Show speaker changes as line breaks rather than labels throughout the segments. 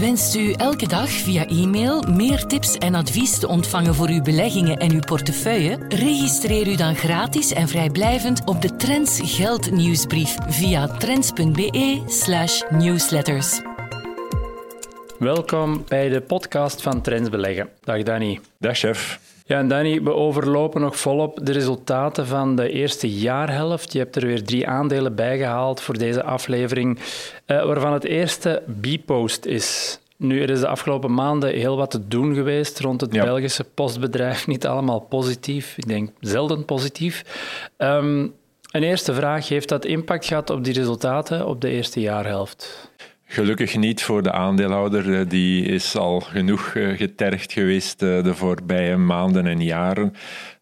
Wenst u elke dag via e-mail meer tips en advies te ontvangen voor uw beleggingen en uw portefeuille? Registreer u dan gratis en vrijblijvend op de Trends Geld nieuwsbrief via trends.be/newsletters.
Welkom bij de podcast van Trends Beleggen. Dag Danny.
Dag chef.
Ja, en Danny, we overlopen nog volop de resultaten van de eerste jaarhelft. Je hebt er weer drie aandelen bijgehaald voor deze aflevering, uh, waarvan het eerste Bpost is. Nu, er is de afgelopen maanden heel wat te doen geweest rond het Belgische postbedrijf. Niet allemaal positief, ik denk zelden positief. Um, een eerste vraag, heeft dat impact gehad op die resultaten op de eerste jaarhelft?
Gelukkig niet voor de aandeelhouder. Eh, die is al genoeg eh, getergd geweest eh, de voorbije maanden en jaren.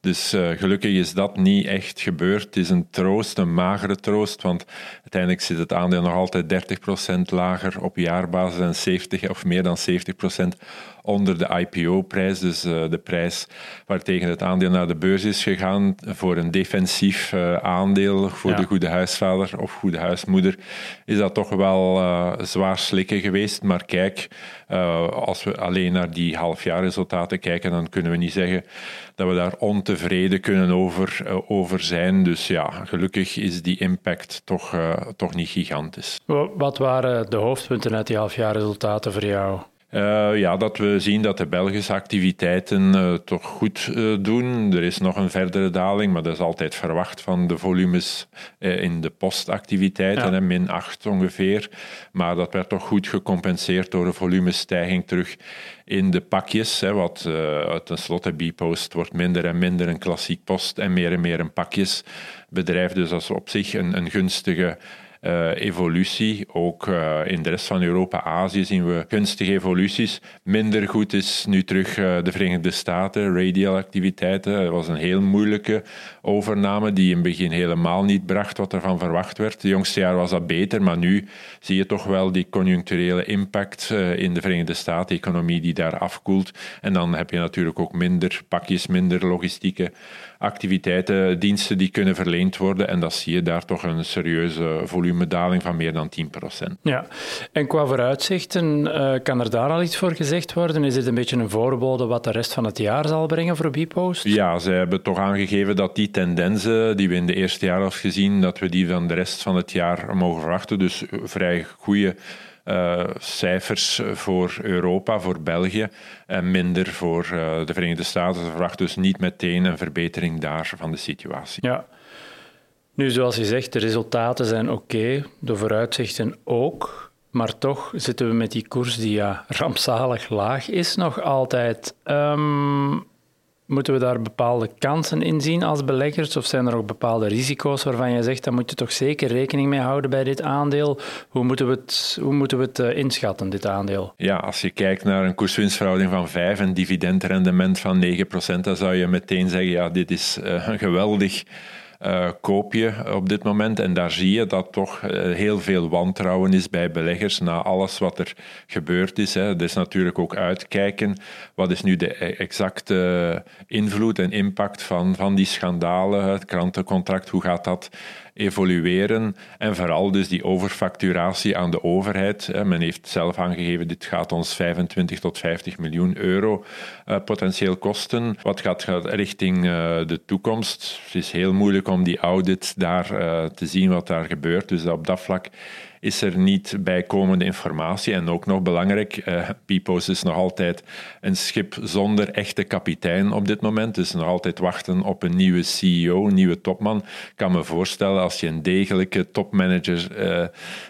Dus gelukkig is dat niet echt gebeurd. Het is een troost, een magere troost, want uiteindelijk zit het aandeel nog altijd 30% lager op jaarbasis en 70 of meer dan 70% onder de IPO-prijs, dus uh, de prijs waartegen het aandeel naar de beurs is gegaan voor een defensief uh, aandeel voor de goede huisvader of goede huismoeder, is dat toch wel zwaar slikken geweest. Maar kijk, als we alleen naar die halfjaarresultaten kijken, dan kunnen we niet zeggen dat we daar ontevreden kunnen over, over zijn. Dus ja, gelukkig is die impact toch, toch niet gigantisch.
Wat waren de hoofdpunten uit die halfjaarresultaten voor jou?
Uh, ja, dat we zien dat de Belgische activiteiten uh, toch goed uh, doen. Er is nog een verdere daling, maar dat is altijd verwacht van de volumes in de postactiviteiten, ja. min 8 ongeveer. Maar dat werd toch goed gecompenseerd door een volumestijging terug in de pakjes. Hè, wat tenslotte Bpost wordt minder en minder een klassiek post en meer en meer een pakjesbedrijf. Dus dat is op zich een, een gunstige evolutie. Ook uh, in de rest van Europa, Azië zien we gunstige evoluties. Minder goed is nu terug uh, de Verenigde Staten, radial activiteiten. Het was een heel moeilijke overname die in het begin helemaal niet bracht wat ervan verwacht werd. De jongste jaar was dat beter, maar nu zie je toch wel die conjuncturele impact in de Verenigde Staten, economie die daar afkoelt. En dan heb je natuurlijk ook minder pakjes, minder logistieke activiteiten, diensten die kunnen verleend worden. En dat zie je daar toch een serieuze volumedaling van meer dan 10%.
Ja, en qua vooruitzichten, uh, kan er daar al iets voor gezegd worden? Is dit een beetje een voorbode wat de rest van het jaar zal brengen voor Bpost?
Ja, ze hebben toch aangegeven dat die tendensen die we in de eerste jaar hebben gezien, dat we die van de rest van het jaar mogen verwachten. Dus vrij goede uh, cijfers voor Europa, voor België en minder voor uh, de Verenigde Staten. Ze verwachten dus niet meteen een verbetering daar van de situatie.
Ja. Nu, zoals je zegt, de resultaten zijn oké, de vooruitzichten ook. Maar toch zitten we met die koers die ja, rampzalig laag is nog altijd. Um, Moeten we daar bepaalde kansen in zien als beleggers? Of zijn er ook bepaalde risico's waarvan je zegt, daar moet je toch zeker rekening mee houden bij dit aandeel? Hoe moeten we het, hoe moeten we het uh, inschatten, dit aandeel?
Ja, als je kijkt naar een koerswinstverhouding van 5 en dividendrendement van 9%, dan zou je meteen zeggen, ja, dit is een geweldig uh, koop je op dit moment. En daar zie je dat toch uh, heel veel wantrouwen is bij beleggers na alles wat er gebeurd is. Hè. Is natuurlijk ook uitkijken. Wat is nu de e-, exacte invloed en impact van, van die schandalen? Het krantencontract, hoe gaat dat evolueren en vooral dus die overfacturatie aan de overheid. Men heeft zelf aangegeven, dit gaat ons 25 tot 50 miljoen euro uh, potentieel kosten. Wat gaat, richting uh, de toekomst? Het is heel moeilijk om die audit daar uh, te zien wat daar gebeurt. Dus op dat vlak is er niet bijkomende informatie. En ook nog belangrijk, uh, Pipos is nog altijd een schip zonder echte kapitein op dit moment. Dus nog altijd wachten op een nieuwe CEO, een nieuwe topman. Ik kan me voorstellen, als je een degelijke topmanager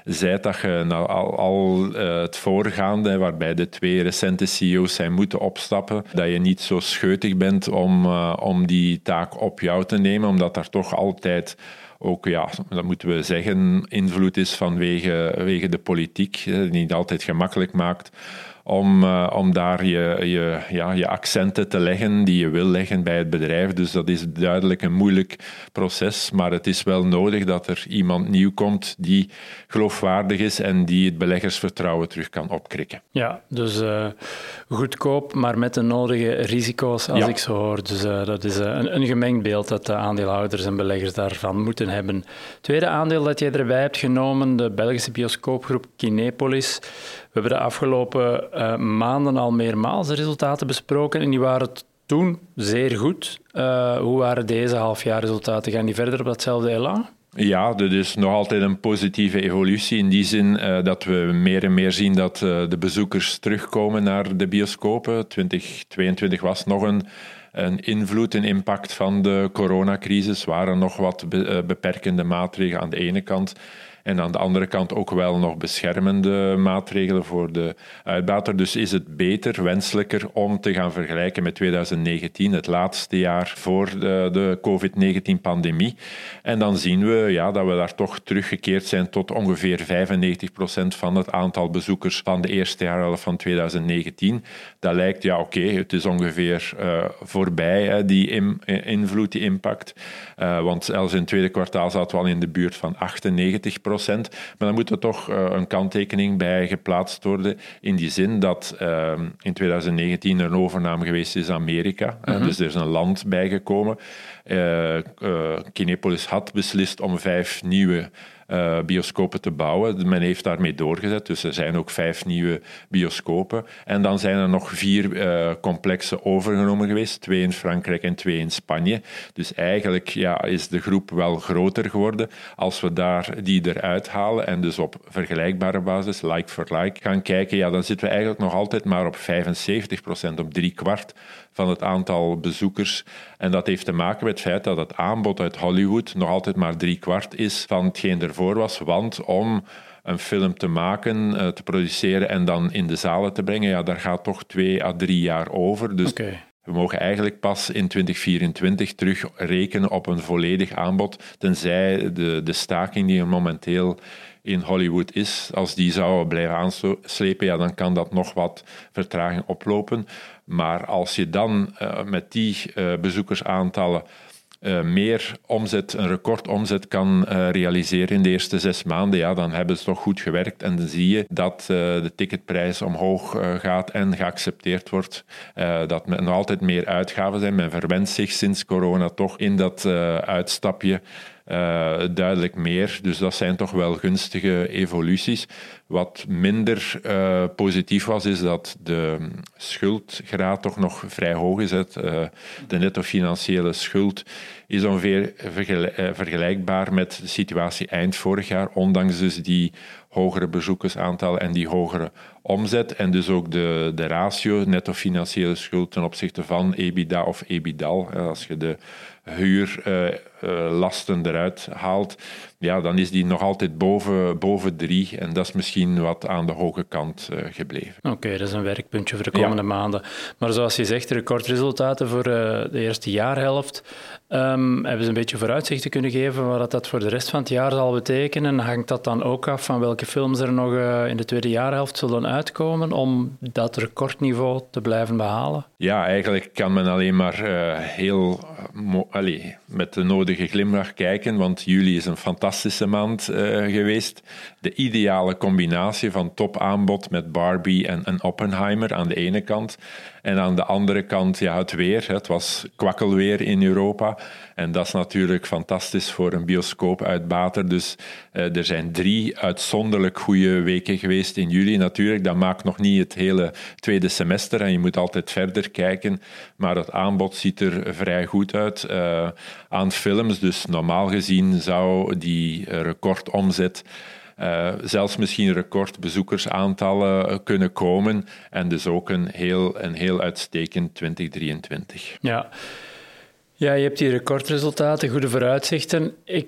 uh, dat je nou al, al uh, het voorgaande, waarbij de twee recente CEO's zijn moeten opstappen, dat je niet zo scheutig bent om, om die taak op jou te nemen, omdat daar toch altijd ook, ja, dat moeten we zeggen, invloed is vanwege wege de politiek, die niet altijd gemakkelijk maakt om, uh, om daar je, je, ja, je accenten te leggen die je wil leggen bij het bedrijf. Dus dat is duidelijk een moeilijk proces, maar het is wel nodig dat er iemand nieuw komt die geloofwaardig is en die het beleggersvertrouwen terug kan opkrikken.
Ja, dus uh, goedkoop, maar met de nodige risico's, als ik zo hoor. Dus uh, dat is een, een gemengd beeld dat de aandeelhouders en beleggers daarvan moeten hebben. Tweede aandeel dat jij erbij hebt genomen, de Belgische bioscoopgroep Kinepolis. We hebben de afgelopen uh, maanden al meermaals de resultaten besproken en die waren toen zeer goed. Uh, hoe waren deze halfjaarresultaten? Gaan die verder op datzelfde elan?
Ja, er is nog altijd een positieve evolutie in die zin uh, dat we meer en meer zien dat de bezoekers terugkomen naar de bioscopen. 2022 was nog een, een invloed, een impact van de coronacrisis. waren nog wat be beperkende maatregelen aan de ene kant. En aan de andere kant ook wel nog beschermende maatregelen voor de uitbater. Dus is het beter, wenselijker om te gaan vergelijken met 2019, het laatste jaar voor de, de COVID-19-pandemie. En dan zien we ja, dat we daar toch teruggekeerd zijn tot ongeveer 95% van het aantal bezoekers van de eerste jaarhelft van 2019. Dat lijkt, ja oké, het is ongeveer uh, voorbij, hè, die in, invloed, die impact. Uh, want zelfs in het tweede kwartaal zaten we al in de buurt van 98%. Maar dan moet er toch uh, een kanttekening bij geplaatst worden. In die zin dat uh, in 2019 een overname geweest is aan Amerika. Mm -hmm. dus er is een land bijgekomen. Kinepolis had beslist om vijf nieuwe uh, bioscopen te bouwen. Men heeft daarmee doorgezet, dus er zijn ook vijf nieuwe bioscopen. En dan zijn er nog vier uh, complexen overgenomen geweest, twee in Frankrijk en twee in Spanje. Dus eigenlijk ja, is de groep wel groter geworden. Als we daar die eruit halen en dus op vergelijkbare basis, like for like, gaan kijken, ja, dan zitten we eigenlijk nog altijd maar op 75 procent, op drie kwart van het aantal bezoekers. En dat heeft te maken met het feit dat het aanbod uit Hollywood nog altijd maar drie kwart is van hetgeen ervoor was. Want om een film te maken, eh, te produceren en dan in de zalen te brengen, ja, daar gaat toch twee à drie jaar over. Dus okay. We mogen eigenlijk pas in 2024 terug rekenen op een volledig aanbod, tenzij de, de staking die er momenteel in Hollywood is, als die zou blijven aanslepen, ja, dan kan dat nog wat vertraging oplopen. Maar als je dan uh, met die uh, bezoekersaantallen uh, meer omzet, een recordomzet kan realiseren in de eerste zes maanden, ja, dan hebben ze toch goed gewerkt. En dan zie je dat de ticketprijs omhoog gaat en geaccepteerd wordt. dat er nog altijd meer uitgaven zijn. Men verwent zich sinds corona toch in dat uitstapje duidelijk meer. Dus dat zijn toch wel gunstige evoluties. Wat minder uh, positief was, is dat de schuldgraad toch nog vrij hoog is. Uh, de netto financiële schuld is ongeveer vergelijkbaar met de situatie eind vorig jaar, ondanks dus die hogere bezoekersaantallen en die hogere omzet. En dus ook de, de ratio netto financiële schuld ten opzichte van EBITDA of EBIDAL. Als je de huurlasten eruit haalt, ja, dan is die nog altijd boven, boven drie. En dat is misschien wat aan de hoge kant uh, gebleven.
Oké, okay, dat is een werkpuntje voor de komende ja. maanden. Maar zoals je zegt, recordresultaten voor uh, de eerste jaarhelft. Um, hebben ze een beetje vooruitzichten kunnen geven wat dat voor de rest van het jaar zal betekenen? Hangt dat dan ook af van welke films er nog in de tweede jaarhelft zullen uitkomen om dat recordniveau te blijven behalen?
Ja, eigenlijk kan men alleen maar heel allee, met de nodige glimlach kijken, want juli is een fantastische maand uh, geweest. De ideale combinatie van topaanbod met Barbie en, en Oppenheimer aan de ene kant en aan de andere kant ja, het weer. Het was kwakkelweer in Europa. En dat is natuurlijk fantastisch voor een bioscoopuitbater. Dus uh, er zijn drie uitzonderlijk goede weken geweest in juli. Natuurlijk, dat maakt nog niet het hele tweede semester. En je moet altijd verder kijken. Maar het aanbod ziet er vrij goed uit uh, aan films. Dus normaal gezien zou die recordomzet uh, zelfs misschien recordbezoekersaantallen kunnen komen. En dus ook een heel, een heel uitstekend 2023.
Ja. ja, je hebt die recordresultaten, goede vooruitzichten. Ik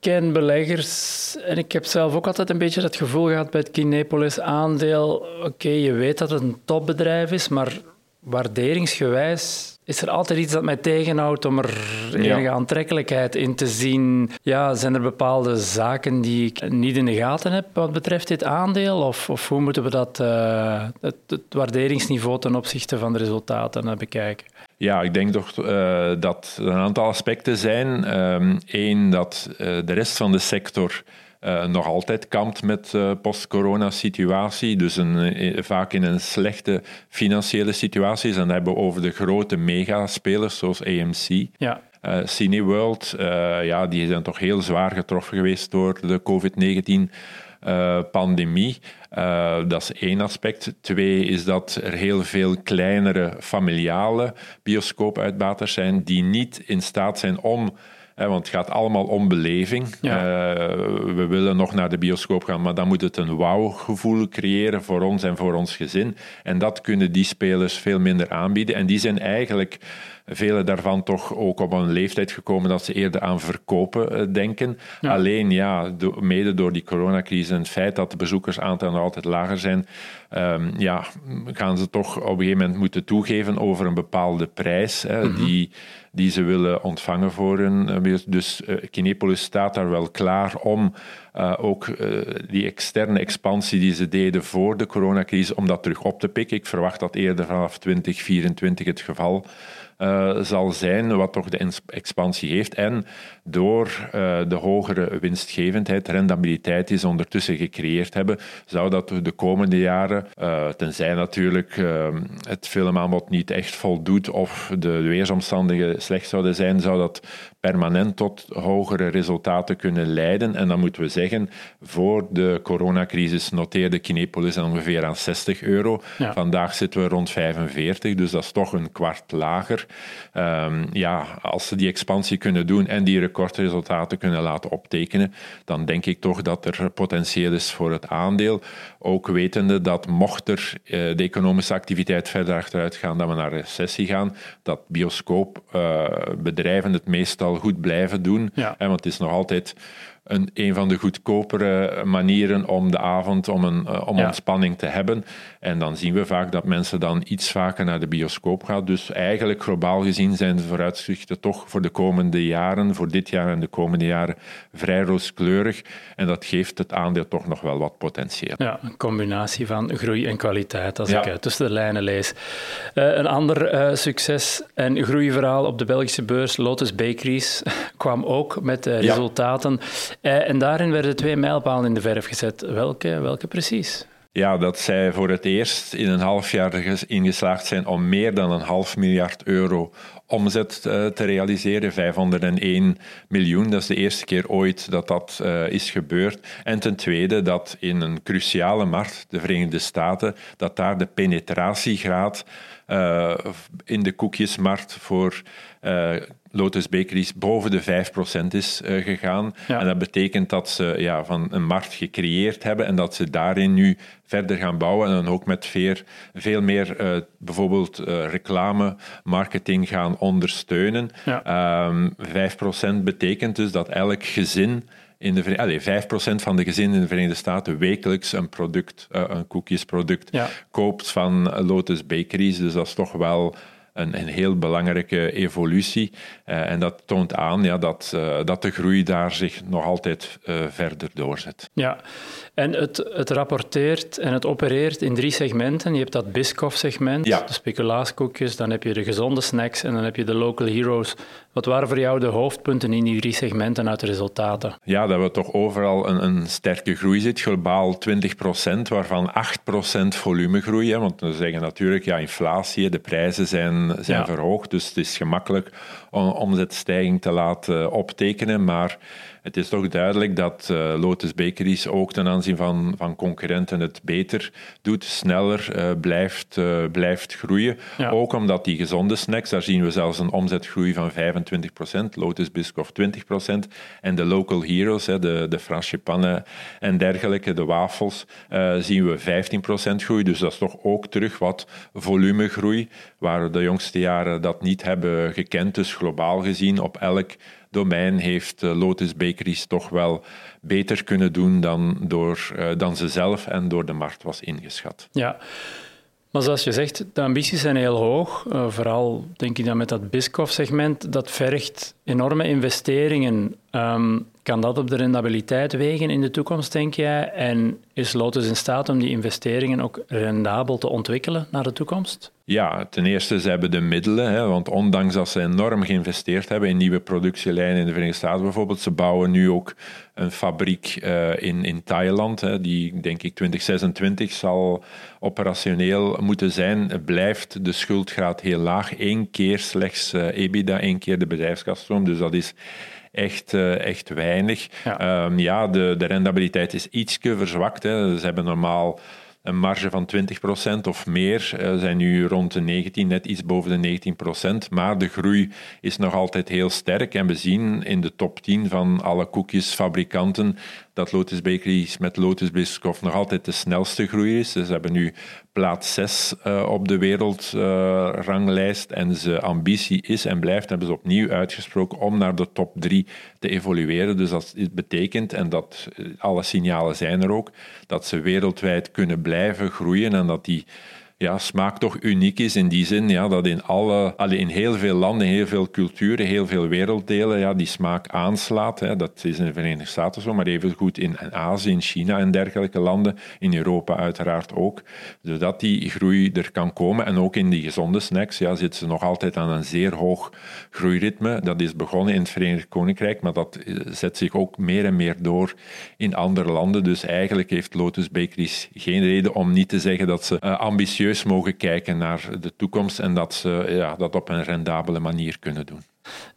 ken beleggers en ik heb zelf ook altijd een beetje dat gevoel gehad bij het Kinepolis aandeel. Oké, je weet dat het een topbedrijf is, maar waarderingsgewijs is er altijd iets dat mij tegenhoudt om er enige aantrekkelijkheid in te zien? Ja, zijn er bepaalde zaken die ik niet in de gaten heb wat betreft dit aandeel? Of, of hoe moeten we dat, uh, het, het, waarderingsniveau ten opzichte van de resultaten uh, bekijken?
Ja, ik denk toch uh, dat er een aantal aspecten zijn. Eén, um, dat de rest van de sector uh, nog altijd kampt met uh, post-corona-situatie. Dus een, eh, vaak in een slechte financiële situatie. En dan hebben we over de grote megaspelers zoals AMC. Ja. Uh, Cineworld, ja, die zijn toch heel zwaar getroffen geweest door de COVID-19. pandemie. Uh, dat is één aspect. Twee is dat er heel veel kleinere familiale bioscoopuitbaters zijn die niet in staat zijn om want het gaat allemaal om beleving. Eh, we willen nog naar de bioscoop gaan, maar dan moet het een wauw-gevoel creëren voor ons en voor ons gezin. En dat kunnen die spelers veel minder aanbieden. En die zijn eigenlijk vele daarvan toch ook op een leeftijd gekomen dat ze eerder aan verkopen eh, denken. Alleen ja, mede door die coronacrisis en het feit dat de bezoekersaantallen nog altijd lager zijn, um, ja, gaan ze toch op een gegeven moment moeten toegeven over een bepaalde prijs hè, mhm. die, die ze willen ontvangen voor een. Eh, dus uh, Kinepolis staat daar wel klaar om uh, ook uh, die externe expansie die ze deden voor de coronacrisis, om dat terug op te pikken. Ik verwacht dat eerder vanaf 2024 het geval uh, zal zijn, wat toch de expansie heeft. En door uh, de hogere winstgevendheid, rendabiliteit die ze ondertussen gecreëerd hebben, zou dat de komende jaren, uh, tenzij natuurlijk het filmaanbod niet echt voldoet of de weersomstandigheden slecht zouden zijn, zou dat permanent tot hogere resultaten kunnen leiden. En dan moeten we zeggen, voor de coronacrisis noteerde Kinepolis ongeveer aan 60 euro. Vandaag zitten we rond 45, dus dat is toch een kwart lager. Um, ja, als ze die expansie kunnen doen en die recordresultaten kunnen laten optekenen, dan denk ik toch dat er potentieel is voor het aandeel. Ook wetende dat mocht er uh, de economische activiteit verder achteruit gaan, dat we naar recessie gaan, dat bioscoopbedrijven het meestal goed blijven doen. Ja. want het is nog altijd een, een van de goedkopere manieren om de avond om, een, uh, om ontspanning te hebben. En dan zien we vaak dat mensen dan iets vaker naar de bioscoop gaan. Dus eigenlijk globaal gezien zijn de vooruitzichten toch voor de komende jaren, voor dit jaar en de komende jaren, vrij rooskleurig. En dat geeft het aandeel toch nog wel wat potentieel.
Ja, een combinatie van groei en kwaliteit, als ik uh, tussen de lijnen lees. Uh, een ander succes- en groeiverhaal op de Belgische beurs, Lotus Bakeries, kwam ook met resultaten. Eh, en daarin werden twee mijlpalen in de verf gezet. Welke, welke precies?
Ja, dat zij voor het eerst in een half jaar ingeslaagd zijn om meer dan een half miljard euro omzet uh, te realiseren. 501 miljoen, dat is de eerste keer ooit dat dat uh, is gebeurd. En ten tweede dat in een cruciale markt, de Verenigde Staten, dat daar de penetratiegraad in de koekjesmarkt voor Lotus Bakeries boven de 5% is uh, gegaan. En dat betekent dat ze ja, van een markt gecreëerd hebben en dat ze daarin nu verder gaan bouwen en dan ook met veel, veel meer uh, bijvoorbeeld uh, reclame, marketing gaan ondersteunen. Ja. Um, ehm, 5% betekent dus dat elk gezin in de Allee, 5% van de gezinnen in de Verenigde Staten wekelijks een product, een koekjesproduct, ja. koopt van Lotus Bakeries. Dus dat is toch wel een, een heel belangrijke evolutie. Uh, en dat toont aan ja, dat, uh, dat de groei daar zich nog altijd uh, verder doorzet.
Ja, en het, het rapporteert en het opereert in drie segmenten. Je hebt dat Biscoff-segment, ja. de speculaaskoekjes, dan heb je de gezonde snacks en dan heb je de local heroes. Wat waren voor jou de hoofdpunten in die drie segmenten uit de resultaten?
Ja, dat we toch overal een, een sterke groei zit. Globaal 20% waarvan 8% volumegroei. Hè, want we zeggen natuurlijk, ja, inflatie, de prijzen zijn, zijn verhoogd, dus het is gemakkelijk om omzetstijging te laten optekenen, maar het is toch duidelijk dat uh, Lotus Bakeries ook ten aanzien van, van concurrenten het beter doet, sneller uh, blijft, uh, blijft groeien. Ook omdat die gezonde snacks, daar zien we zelfs een omzetgroei van 25%, Lotus Biscoff 20%, en de local heroes, de, de franchipannen en dergelijke, de wafels, zien we 15% groei. Dus dat is toch ook terug wat volumegroei, waar we de jongste jaren dat niet hebben gekend. Dus globaal gezien op elk domein heeft eh, Lotus Bakeries toch wel beter kunnen doen dan, door, eh, dan ze zelf en door de markt was ingeschat.
Ja. Maar zoals je zegt, de ambities zijn heel hoog. Uh, vooral denk ik dan met dat Biscoff-segment, dat vergt enorme investeringen. Um, kan dat op de rendabiliteit wegen in de toekomst, denk jij? En is Lotus in staat om die investeringen ook rendabel te ontwikkelen naar de toekomst?
Ja, ten eerste, ze hebben de middelen. Hè, want ondanks dat ze enorm geïnvesteerd hebben in nieuwe productielijnen in de Verenigde Staten bijvoorbeeld, ze bouwen nu ook een fabriek uh, in, in Thailand, hè, die denk ik 2026 zal operationeel moeten zijn. Blijft de schuldgraad heel laag. Eén keer slechts uh, EBITDA, één keer de bedrijfskaststroom. Dus dat is echt, uh, echt weinig. Ja, um, ja de, de rendabiliteit is ietsje verzwakt. Hè. Ze hebben normaal een marge van 20% of meer. Eh, zijn nu rond de 19, net iets boven de 19%. Maar de groei is nog altijd heel sterk. En we zien in de top 10 van alle koekjesfabrikanten dat Lotus Bakeries met Lotus Biscoff nog altijd de snelste groei is. Ze hebben nu plaats 6 uh, eh, op de wereldranglijst. Uh, en zijn ambitie is en blijft, hebben ze opnieuw uitgesproken, om naar de top 3 te evolueren. Dus dat betekent, en dat eh, alle signalen zijn er ook, dat ze wereldwijd kunnen blijven groeien en dat die ja, smaak toch uniek is in die zin ja, dat in, alle, alle, in heel veel landen, heel veel culturen, heel veel werelddelen ja, die smaak aanslaat. Hè. Dat is in de Verenigde Staten zo, maar even goed in Azië, in China en dergelijke landen, in Europa uiteraard ook. Zodat die groei er kan komen. En ook in die gezonde snacks ja, zitten ze nog altijd aan een zeer hoog groeiritme. Dat is begonnen in het Verenigd Koninkrijk, maar dat eh, zet zich ook meer en meer door in andere landen. Dus eigenlijk heeft Lotus Bakeries geen reden om niet te zeggen dat ze uh, ambitieus mogen kijken naar de toekomst en dat ze ja, dat op een rendabele manier kunnen doen.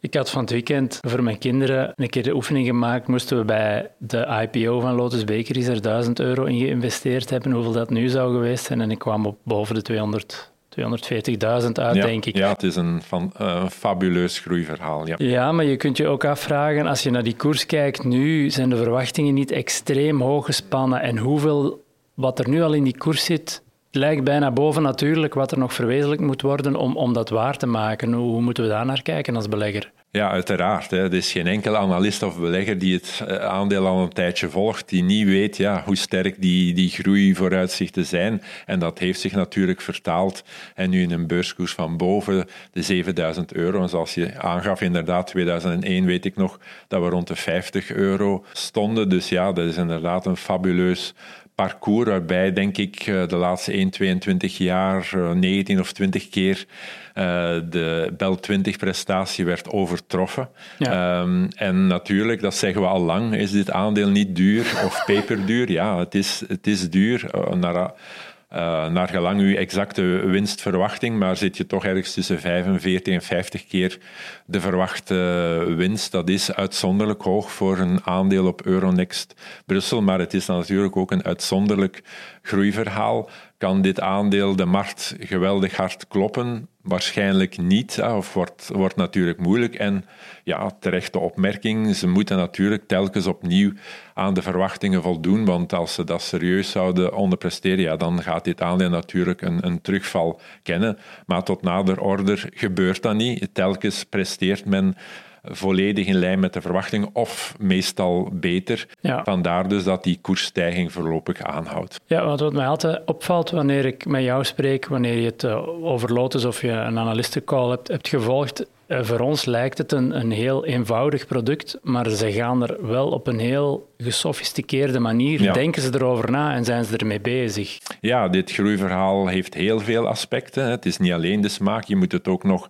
Ik had van het weekend voor mijn kinderen een keer de oefening gemaakt. Moesten we bij de IPO van Lotus Bakeries er 1000 euro in geïnvesteerd hebben, hoeveel dat nu zou geweest zijn. En ik kwam op boven de 200 240.000 uit, denk ik.
Ja, het is een, van, uh, fabuleus groeiverhaal. Ja.
ja, maar je kunt je ook afvragen, als je naar die koers kijkt nu, zijn de verwachtingen niet extreem hoog gespannen. En hoeveel wat er nu al in die koers zit, het lijkt bijna boven natuurlijk wat er nog verwezenlijkt moet worden om, om dat waar te maken. Hoe, moeten we daar naar kijken als belegger?
Ja, uiteraard. Hè. Er is geen enkele analist of belegger die het eh, aandeel al een tijdje volgt, die niet weet ja, hoe sterk die, die groeivooruitzichten zijn. En dat heeft zich natuurlijk vertaald. En nu in een beurskoers van boven de 7000 euro. En zoals je aangaf, inderdaad, 2001 weet ik nog dat we rond de 50 euro stonden. Dus ja, dat is inderdaad een fabuleus parcours waarbij, denk ik, eh, de laatste 1, 22 jaar 19 eh, of 20 keer uh, de Bel 20-prestatie werd overtroffen. Um, en natuurlijk, dat zeggen we al lang, is dit aandeel niet duur of peperduur? Ja, het is, het is duur. Naar, uh, naar gelang uw exacte winstverwachting, maar zit je toch ergens tussen 45 en 50 keer de verwachte winst. Dat is uitzonderlijk hoog voor een aandeel op Euronext Brussel, maar het is natuurlijk ook een uitzonderlijk groeiverhaal. Kan dit aandeel de markt geweldig hard kloppen? Waarschijnlijk niet, of wordt, wordt natuurlijk moeilijk. En ja, terechte opmerking, ze moeten natuurlijk telkens opnieuw aan de verwachtingen voldoen, want als ze dat serieus zouden onderpresteren, ja, dan gaat dit aandeel natuurlijk een, een terugval kennen. Maar tot nader order gebeurt dat niet. Telkens presteert men volledig in lijn met de verwachtingen of meestal beter. Vandaar dus dat die koersstijging voorlopig aanhoudt.
Ja, want wat mij altijd opvalt wanneer ik met jou spreek, wanneer je het uh, over Lotus of je een analistencall hebt, hebt gevolgd, uh, voor ons lijkt het een, een heel eenvoudig product, maar ze gaan er wel op een heel gesofisticeerde manier, denken ze erover na en zijn ze ermee bezig.
Ja, dit groeiverhaal heeft heel veel aspecten. Het is niet alleen de smaak, je moet het ook nog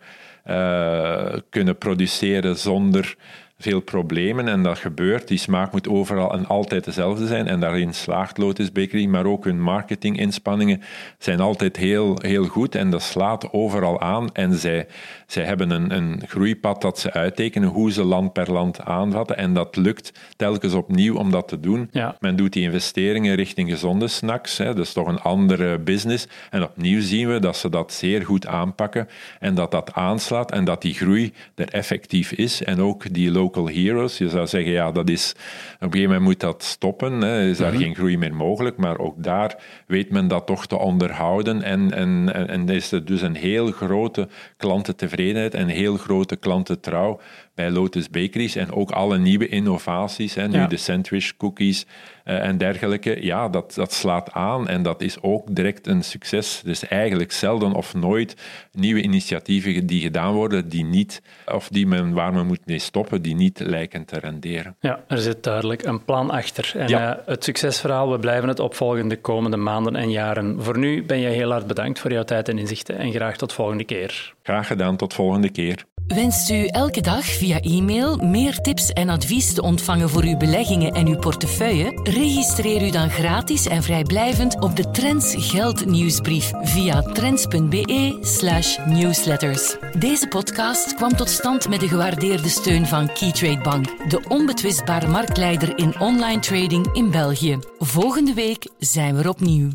kunnen produceren zonder veel problemen en dat gebeurt. Die smaak moet overal en altijd dezelfde zijn en daarin slaagt Lotus Bakery, maar ook hun marketinginspanningen zijn altijd heel, heel goed en dat slaat overal aan en zij, zij hebben een, een groeipad dat ze uittekenen, hoe ze land per land aanvatten en dat lukt telkens opnieuw om dat te doen. Men doet die investeringen richting gezonde snacks, hè, dat is toch een andere business en opnieuw zien we dat ze dat zeer goed aanpakken en dat dat aanslaat en dat die groei er effectief is en ook die low local heroes. Je zou zeggen, ja, dat is, op een gegeven moment moet dat stoppen. Hè. Is daar mhm. geen groei meer mogelijk? Maar ook daar weet men dat toch te onderhouden. En, en, en, en is er dus een heel grote klantentevredenheid en heel grote klantentrouw bij Lotus Bakeries en ook alle nieuwe innovaties, hè, nu de sandwich cookies uh, en dergelijke, ja, dat, dat slaat aan en dat is ook direct een succes. Dus eigenlijk zelden of nooit nieuwe initiatieven die gedaan worden, die niet, of die men, waar men moet mee stoppen, die niet lijken te renderen.
Ja, er zit duidelijk een plan achter. En ja. uh, het succesverhaal, we blijven het opvolgen de komende maanden en jaren. Voor nu ben je heel hard bedankt voor jouw tijd en inzichten en graag tot volgende keer.
Graag gedaan, tot volgende keer.
Wenst u elke dag via e-mail meer tips en advies te ontvangen voor uw beleggingen en uw portefeuille? Registreer u dan gratis en vrijblijvend op de Trends Geld nieuwsbrief via trends.be/slash newsletters. Deze podcast kwam tot stand met de gewaardeerde steun van Keytrade Bank, de onbetwistbare marktleider in online trading in België. Volgende week zijn we er opnieuw.